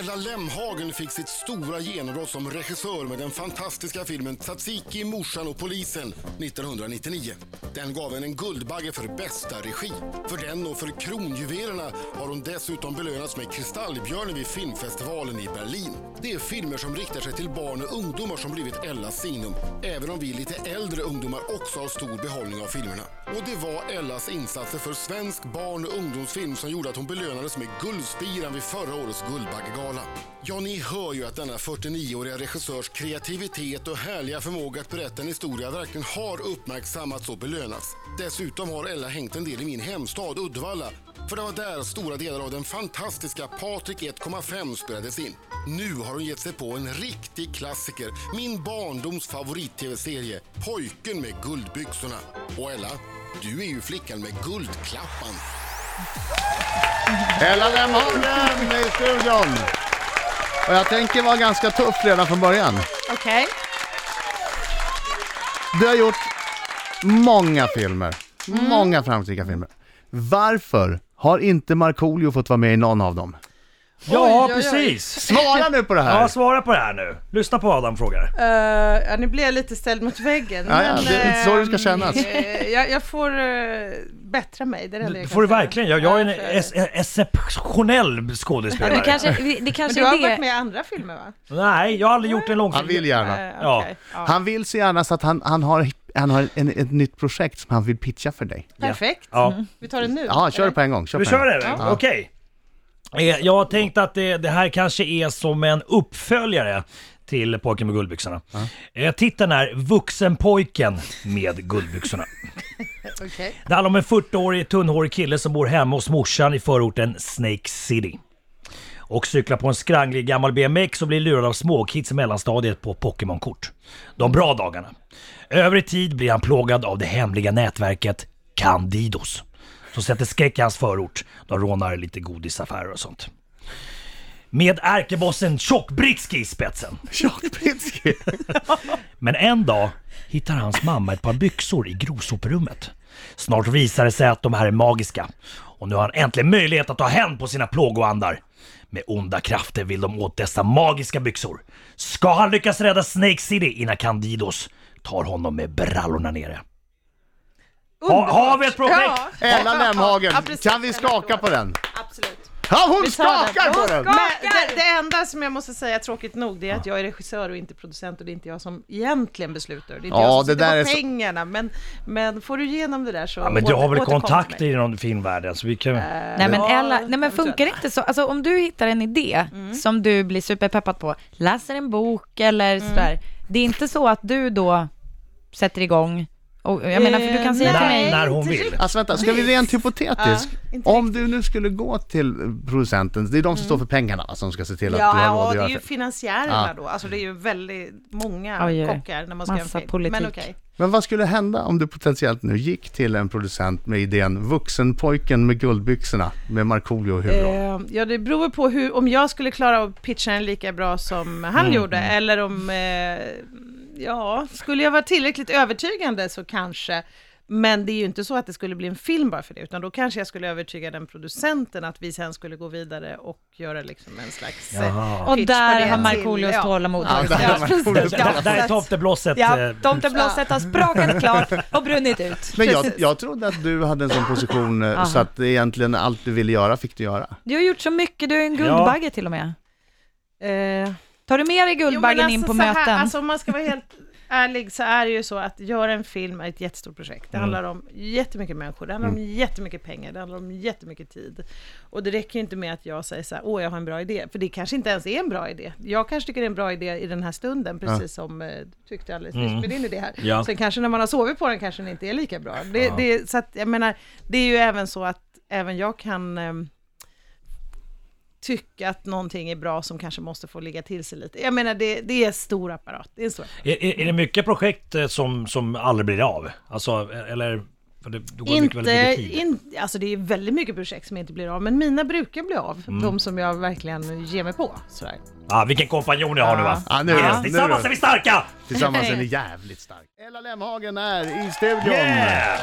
Ella Lemhagen fick sitt stora genombrott som regissör med den fantastiska filmen Tsatsiki, morsan och polisen 1999. Den gav henne en Guldbagge för bästa regi. För den och för Kronjuvelerna har hon dessutom belönats med Kristallbjörnen vid filmfestivalen i Berlin. Det är filmer som riktar sig till barn och ungdomar som blivit Ellas signum. Även om vi lite äldre ungdomar också har stor behållning av filmerna. Och det var Ellas insatser för svensk barn och ungdomsfilm som gjorde att hon belönades med Guldspiran vid förra årets Guldbaggegala. Ja, ni hör ju att denna 49-åriga regissörs kreativitet och härliga förmåga att berätta en historia verkligen har uppmärksammats och belönats. Dessutom har Ella hängt en del i min hemstad Uddevalla för det var där stora delar av den fantastiska Patrik 1,5 spelades in. Nu har hon gett sig på en riktig klassiker, min barndoms favorit-tv-serie Pojken med guldbyxorna. Och Ella, du är ju flickan med guldklappan. Ella Lemhagen i studion. Och jag tänker vara ganska tuff redan från början. Okej. Du har gjort många filmer. Många framgångsrika filmer. Varför har inte Markoolio fått vara med i någon av dem? Ja, oj, oj. precis. Svara nu på det här! Ja, svara på det här nu. Lyssna på vad Adam frågar. Eh, ja, nu blir jag lite ställd mot väggen. Ja, ja, det är inte så det ska ehm, kännas. eh, jag, jag får uh, bättra mig, det är det enda jag Det kan får du säga. verkligen. Jag, jag är en Ja, ex- exceptionell skådespelare. Det kanske, det Men kanske du har är varit det. med i andra filmer va? Nej, jag har aldrig gjort en långfilm. Han vill gärna. Eh, Ja. okej, ja. Han vill så gärna så att han, han har, han har en, ett nytt projekt som han vill pitcha för dig. Perfekt. Ja. Vi tar det nu. Ja, kör eller? det på en gång. Kör Vi på en kör gång. det? Ja. Okej. Eh, Jag har tänkt att det, det här kanske är som en uppföljare till Pojken med guldbyxorna. Eh, Titeln är Vuxenpojken med guldbyxorna. Okej. Det handlar om en 40-årig tunnhårig kille som bor hemma hos morsan i förorten Snake City. Och cyklar på en skranglig gammal BMX och blir lurad av småkids i mellanstadiet på Pokémon-kort. De bra dagarna. Över i tid blir han plågad av det hemliga nätverket Candidos. Som sätter skräck i hans förort. De rånar lite godisaffärer och sånt. Med ärkebossen Tjock-Britski i spetsen. Tjockbritski. Men en dag hittar hans mamma ett par byxor i grovsoprummet. Snart visar det sig att de här är magiska. Och nu har han äntligen möjlighet att ta hämnd på sina plågoandar. Med onda krafter vill de åt dessa magiska byxor. Ska han lyckas rädda Snake City innan Candidos tar honom med brallorna nere? Ha, har vi ett projekt? Ja, Ella Lemhagen, Ja, precis. kan vi skaka på den? absolut. Ja, hon Vi tar den. skakar på den! Men det, det enda som jag måste säga tråkigt nog, det är att jag är regissör och inte producent och det är inte jag som egentligen beslutar. Det är inte Ja, jag som det sitter där är på så- pengarna, men, men får du igenom det där så Ja, men du har väl åter- återkom till kontakter mig. inom filmvärlden så vi kan... Nej men Ja, Ella, nej men funkar det inte så? Alltså om du hittar en idé Mm. som du blir superpeppad på, läser en bok eller Mm. sådär. Det är inte så att du då sätter igång och jag menar för du kan säga Eh, till När, mig, när hon vill. Alltså vänta, ska vi rent hypotetiskt? Ja, om du nu skulle gå till producenten, det är de som står för pengarna som ska se till att du har Ja, råd och att det är göra ju det. finansiärerna Ja. då. Alltså det är ju väldigt många Oj, kockar när man ska Massa film. politik. Men okej. Men vad skulle hända om du potentiellt nu gick till en producent med idén Vuxenpojken med guldbyxorna med Markoolio i huvudrollen? Eh, ja, det beror på hur, om jag skulle klara att pitcha den lika bra som han Mm, gjorde, eller om, eh, ja, skulle jag vara tillräckligt övertygande så kanske. Men det är ju inte så att det skulle bli en film bara för det, utan då kanske jag skulle övertyga den producenten att vi sen skulle gå vidare och göra liksom en slags eh, Jaha. och där har Markoolios ja. tålamod Ja, tagit där är tomteblåset. Ja, eh, tomteblåset har sprakat klart och brunnit ut. Men jag, jag trodde att du hade en sån position eh, så att egentligen allt du ville göra fick du göra. Du har gjort så mycket, du är en guldbagge till och med. Eh, Tar du med dig Jo, Guldbaggen in alltså på så här, möten? Alltså om man ska vara helt ärlig så är det ju så att göra en film är ett jättestort projekt. Det Mm. handlar om jättemycket människor, det handlar om jättemycket pengar, det handlar om jättemycket tid. Och det räcker ju inte med att jag säger så här, åh jag har en bra idé, för det kanske inte ens är en bra idé. Jag kanske tycker det är en bra idé i den här stunden, precis som eh, du tyckte alldeles nyss Mm. med din idé här. Ja. Sen kanske när man har sovit på den kanske den inte är lika bra. Det, Ja. det, så att jag menar, det är ju även så att även jag kan ehm, tycka att någonting är bra som kanske måste få ligga till sig lite. Jag menar, det, det är stor apparat. Det är en stor apparat. Är, är, är det mycket projekt eh, som, som aldrig blir av? Alltså, eller? För det, det går mycket, väldigt Inte, mycket tid. in, alltså det är väldigt mycket projekt som inte blir av, men mina brukar bli av. Mm. De som jag verkligen ger mig på. Sådär. Ah, vilken kompanjon jag har nu va? Ja, nu Yes, nu tillsammans då. är vi starka! Tillsammans är ni jävligt stark. Ella Lemhagen är i studion. Yeah!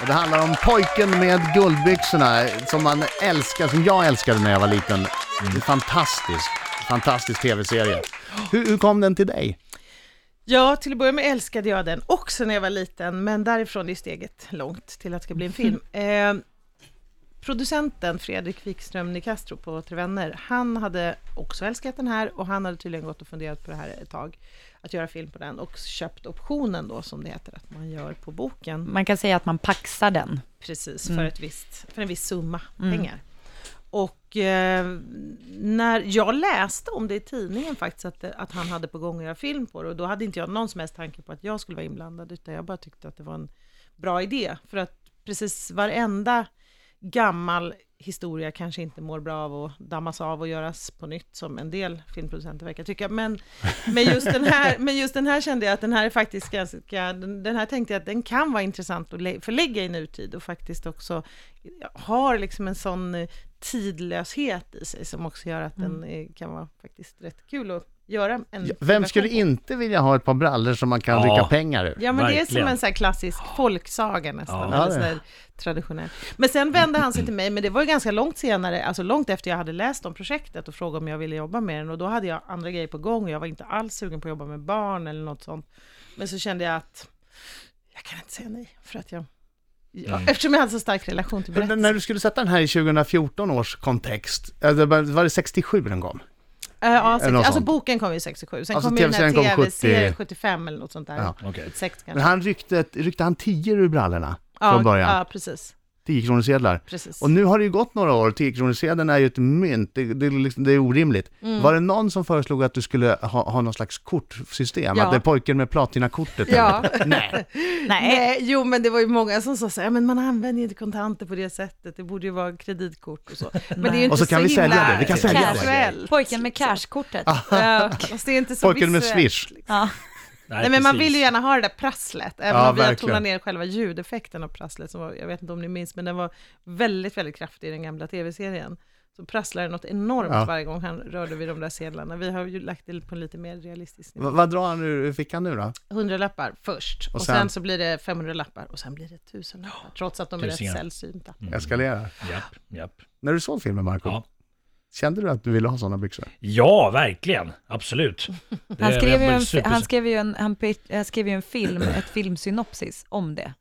Och det handlar om pojken med guldbyxorna som man älskar, som jag älskade när jag var liten. En fantastisk, fantastisk tv-serie. Hur, hur kom den till dig? Ja, till att börja med älskade jag den också när jag var liten, men därifrån är steget långt till att det ska bli en film. Eh, producenten Fredrik Wikström Nicastro på Tre Vänner, han hade också älskat den här och han hade tydligen gått och funderat på det här ett tag, att göra film på den och köpt optionen då, som det heter, att man gör på boken. Man kan säga att man paxar den. Precis, för, ett visst, för en viss summa pengar. Och eh, när jag läste om det i tidningen faktiskt, att, att han hade på gång att göra film på det, och då hade inte jag någon som helst tanke på att jag skulle vara inblandad, utan jag bara tyckte att det var en bra idé. För att precis varenda gammal historia kanske inte mår bra av att dammas av och göras på nytt, som en del filmproducenter verkar tycka. Men, men, just den här, men just den här kände jag att den här är faktiskt ganska, den, här tänkte jag att den kan vara intressant att lä- förlägga i nutid och faktiskt också har liksom en sån eh, tidlöshet i sig som också gör att den eh, kan vara faktiskt rätt kul att göra en Vem skulle inte vilja ha ett par brallor som man kan Ja. rycka pengar ur? Ja, men det är som Verkligen. en sån här klassisk folksaga nästan, Ja. eller här traditionell. Men sen vände han sig till mig, men det var ju ganska långt senare, alltså långt efter jag hade läst om projektet och frågat om jag ville jobba med den, och då hade jag andra grejer på gång, och jag var inte alls sugen på att jobba med barn eller något sånt. Men så kände jag att jag kan inte säga nej, för att jag, ja, eftersom jag hade så stark relation till Men berättelsen. när du skulle sätta den här i 2014 års kontext, det var var det 67 den kom? Eh, ja, sex, alltså sånt. boken kom ju 67, sen Alltså kom ju den här TV-serien kom tv-serien 70. 75 eller något sånt där. Ja. Okej. 76 kanske. Men han ryckte, ryckte han 10 ur brallorna ja, från början? Ja, precis. 10 kronosedlar. precis. Och nu har det ju gått några år, 10 kronosedeln är ju ett mynt, det, det, är liksom, det är orimligt. Mm. Var det någon som föreslog att du skulle ha, ha någon slags kortsystem? Ja. Att det är pojken med platinakortet? Ja. Nej. Nej, Nej, jo men det var ju många som sa så här, men man använder ju inte kontanter på det sättet, det borde ju vara kreditkort och så. Men det är ju inte Och så kan vi sälja himla det, vi kan sälja det. pojken med cashkortet. Ja, fast det är inte så Pojken med visuellt, swish. liksom. Ja. Nej men man vill ju gärna ha det där prasslet, även Ja, om vi har tonat ner själva ljudeffekten av prasslet, som var, jag vet inte om ni minns, men den var väldigt, väldigt kraftig i den gamla tv-serien. Så prasslade det något enormt Ja. varje gång han rörde vid de där sedlarna. Vi har ju lagt det på en lite mer realistisk nivå. Va- Vad drar han ur fickan nu då? 100 lappar först, och, sen? sen? så blir det 500 lappar, och sen blir det 1000 lappar, trots att de är rätt sällsynta. Eskalerar. Japp, japp. När du såg filmen Marco, Ja. Kände du att du ville ha sådana byxor? ja, verkligen. Absolut. Det- Han skrev, ju jag en, blir super- han skrev ju en, han pit- han skrev ju en film, ett filmsynopsis om det.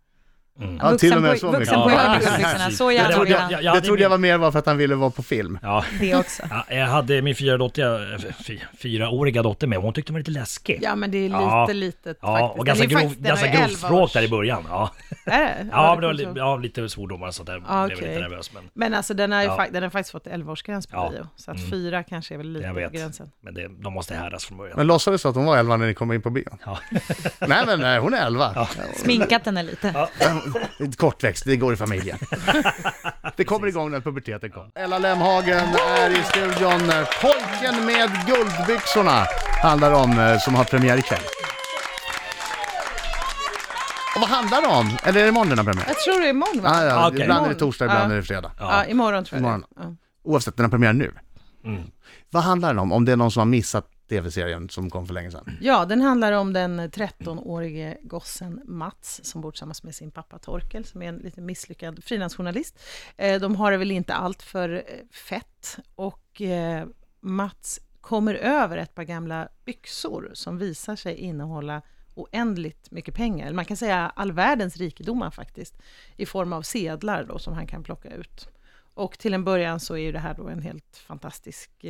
Mm. Ja, till och med så mycket. Med precis. guldbyxorna, så jävla det vill jag- han. jag- det trodde jag var mer var för att han ville vara på film. Ja, Det också. Ja, jag hade min fyraåriga, fy, fyraåriga dotter med, hon tyckte den var lite läskig. Ja, men det är lite Ja. litet Ja, faktiskt. och ganska, är grov, ganska grovt 11 språk där i början. Ja, Är det? ja, det var ja, lite svordomar och sånt där. Ah, blev okej. lite nervös, men, Men alltså den har ju Ja. den har faktiskt fått 11-årsgräns på Ja. bio, så att Mm. fyra kanske är väl lite jag på vet. gränsen. Men det, de måste härdas från början. Men låtsades du att hon var 11 när ni kom in på bion? Ja. Nej men nej, hon är 11. Sminkat henne lite. Kortväxt, det går i familjen. det kommer igång när puberteten kommer. Ella Lemhagen är i studion. Pojken med guldbyxorna handlar om, eh, som har premiär ikväll. Och vad handlar det om? Eller är det imorgon den har premiär? Jag tror det är imorgon va? Ah, ja, Okej. Ibland är det torsdag, ibland Ja. är det fredag. Ja, imorgon tror jag Imorgon. det. Ja. Oavsett, den har premiär nu. Mm. Vad handlar den om? Om det är någon som har missat tv-serien som kom för länge sedan. Ja, den handlar om den 13-årige gossen Mats som bor tillsammans med sin pappa Torkel som är en lite misslyckad frilansjournalist. Eh, de har det väl inte allt för eh, fett och eh, Mats kommer över ett par gamla byxor som visar sig innehålla oändligt mycket pengar, man kan säga all världens rikedomar faktiskt, i form av sedlar då som han kan plocka ut. Och till en början så är ju det här då en helt fantastisk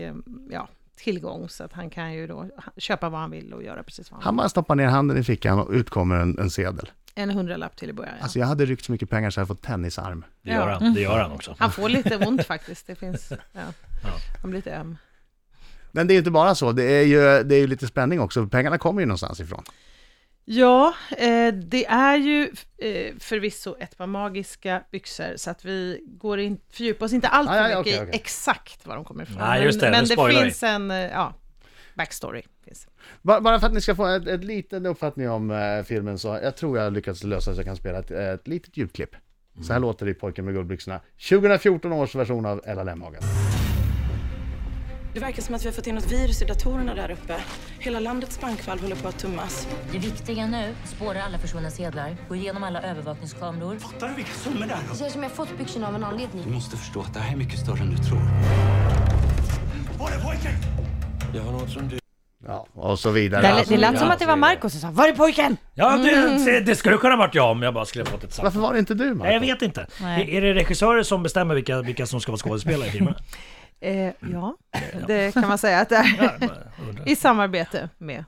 ja, tillgång, så att han kan ju då köpa vad han vill och göra precis vad han Han vill. bara stoppar ner handen i fickan och ut kommer en, en sedel. En hundralapp till i början. Ja. Alltså jag hade ryckt så mycket pengar så jag hade fått tennisarm. Det gör Ja. han, det gör han också. Han får lite ont faktiskt. Det finns. Ja. Han blir lite öm. Men det är ju inte bara så, det är ju, det är ju lite spänning också. Pengarna kommer ju någonstans ifrån. Ja, eh, det är ju eh, förvisso ett par magiska byxor, så att vi går in, fördjupar oss inte allt för Ah, mycket okej, i okej. exakt var de kommer ifrån. Nej, just det, men det finns en, eh, ja, backstory. Finns. Bara, för att ni ska få ett, ett liten uppfattning om eh, filmen så jag tror jag har lyckats lösa så jag kan spela ett, ett litet ljudklipp. Så här låter det i Pojken med guldbyxorna. 2014 års version av Ella Lemhagen. Det verkar som att vi har fått in något virus i datorerna där uppe. Hela landets bankvalv håller på att tummas. Det viktiga nu, spåra alla försvunna sedlar, gå igenom alla övervakningskameror. Fattar du vilka summor det är? Det känns som jag fått byxorna av en Du anledning. måste förstå att det här är mycket större än du tror. Ja, och så vidare. Det, Alltså, det lät som att det var Marco som sa Var är pojken? Ja, det, det skulle kunna varit jag om jag bara skulle fått ett Varför var det inte du Marco? Nej, jag vet inte. Nej. Är det regissörer som bestämmer vilka, vilka som ska vara skådespelare i filmerna? Eh, ja, det kan man säga att det är i samarbete med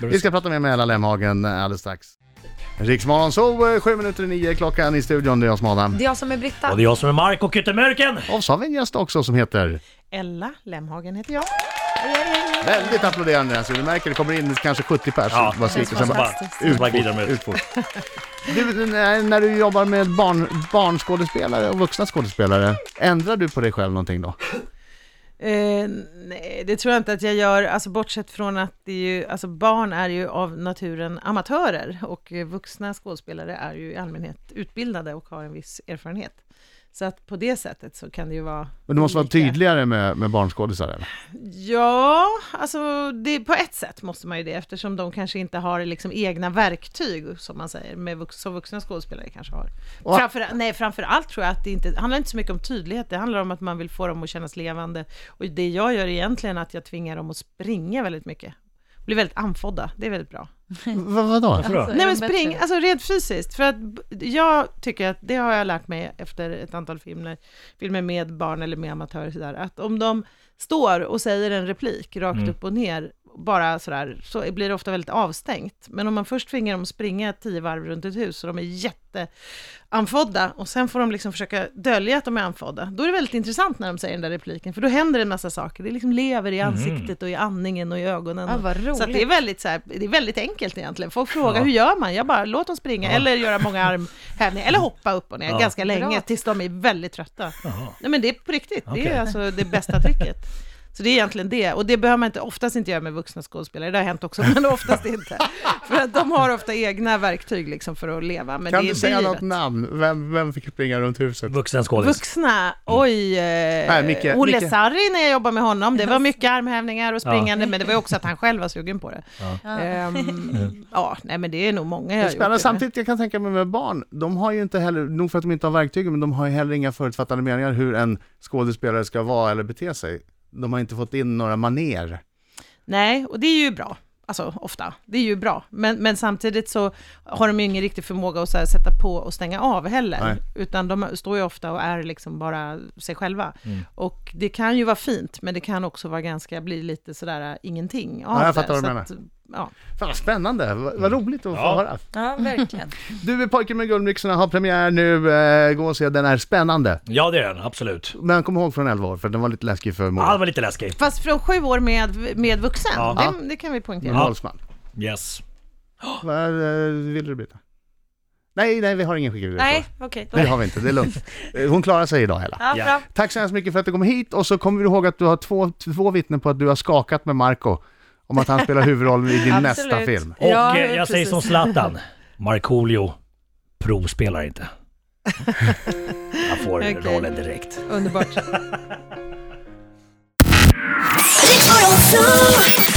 Med... Vi ska prata mer med Ella Lemhagen eh, alldeles strax. Riksmorgon så eh, sju minuter i nio klockan i studion, det är jag som är Adam. Det är jag som är Britta. Och det är jag som är Mark och Yttermörken! Och så har vi en gäst också som heter Ella Lemhagen heter jag. Väldigt applåderande alltså. Du märker det kommer in kanske 70 pers Ja, bara skriker sen bara ut, Bara glider de ut. ut fort. Du, när, när du jobbar med barn, barnskådespelare och vuxna skådespelare, ändrar du på dig själv någonting då? Eh, nej, det tror jag inte att jag gör, alltså bortsett från att det är ju, alltså barn är ju av naturen amatörer och vuxna skådespelare är ju i allmänhet utbildade och har en viss erfarenhet. Så att på det sättet så kan det ju vara Men du måste vara tydligare med, med barnskådisar eller? Ja, alltså det, på ett sätt måste man ju det eftersom de kanske inte har liksom egna verktyg som man säger, med vux, som vuxna skådespelare kanske har. Och- Framför, nej, framför allt tror jag att det inte det handlar inte så mycket om tydlighet, det handlar om att man vill få dem att kännas levande. Och det jag gör egentligen är att jag tvingar dem att springa väldigt mycket. Bli väldigt andfådda, det är väldigt bra. V- vadå? Då? Nej men spring, alltså rent fysiskt. För att jag tycker att det har jag lärt mig efter ett antal filmer, filmer med barn eller med amatörer sådär, att om de står och säger en replik rakt Mm. upp och ner, bara sådär, så blir det ofta väldigt avstängt. Men om man först tvingar dem springa tio varv runt ett hus, så de är jätteanfodda, och sen får de liksom försöka dölja att de är anfodda, då är det väldigt intressant när de säger den där repliken, för då händer det en massa saker. Det liksom lever i ansiktet och i andningen och i ögonen. Ja. Så det är väldigt, så här, det är väldigt enkelt egentligen. Folk frågar Ja. hur gör man? Jag bara, låt dem springa eller göra många armhävningar eller hoppa upp och ner Ja. ganska länge Bra. tills de är väldigt trötta. Nej men det är på riktigt, det Okej. är alltså det bästa tricket. Så det är egentligen det, och det behöver man inte, oftast inte göra med vuxna skådespelare, det har hänt också, men oftast inte. För att de har ofta egna verktyg liksom för att leva, men kan det är du säga något namn? Vem, vem fick springa runt huset? Vuxen skådis. Vuxna, oj, eh, Nej, Micke- Olle Micke. Sarri när jag jobbade med honom, det var mycket armhävningar och springande, men det var också att han själv var sugen på det. Ja. Ehm, ja, nej men det är nog många jag har gjort spännande. Samtidigt, jag kan tänka mig med barn, de har ju inte heller, nog för att de inte har verktyg, men de har ju heller inga förutfattade meningar hur en skådespelare ska vara eller bete sig. De har inte fått in några maner. Nej, och det är ju bra. Alltså ofta, det är ju bra. Men, men samtidigt så har de ju ingen riktig förmåga att så här, sätta på och stänga av heller. Nej. Utan de står ju ofta och är liksom bara sig själva. Mm. Och det kan ju vara fint, men det kan också vara ganska, bli lite sådär ingenting av Ja, jag det. fattar vad du menar. Att, ja. Fan vad spännande, vad, vad roligt att få Ja. höra. ja, verkligen. Du är Pojken med guldbyxorna, har premiär nu, eh, gå och se, den är spännande. Ja, det är den. Absolut. Men kom ihåg från 11 år, för den var lite läskig för Ja, det Moa. var lite läskigt. Fast från sju år med, med vuxen, Ja. det, det kan vi poängtera. Med Ja. Yes. Vad eh, vill du byta? Nej, nej, vi har ingen skickad Nej, okej. då- Det har vi inte, det är lugnt. Eh, Hon klarar sig idag hela. Ja, Ja. bra. Tack så hemskt mycket för att du kom hit och så kommer vi ihåg att du har två, två vittnen på att du har skakat med Marco om att han spelar huvudrollen i din nästa film. Och Ja, jag precis. säger som Zlatan, Markoolio provspelar inte. Han får Okej. rollen direkt. Underbart.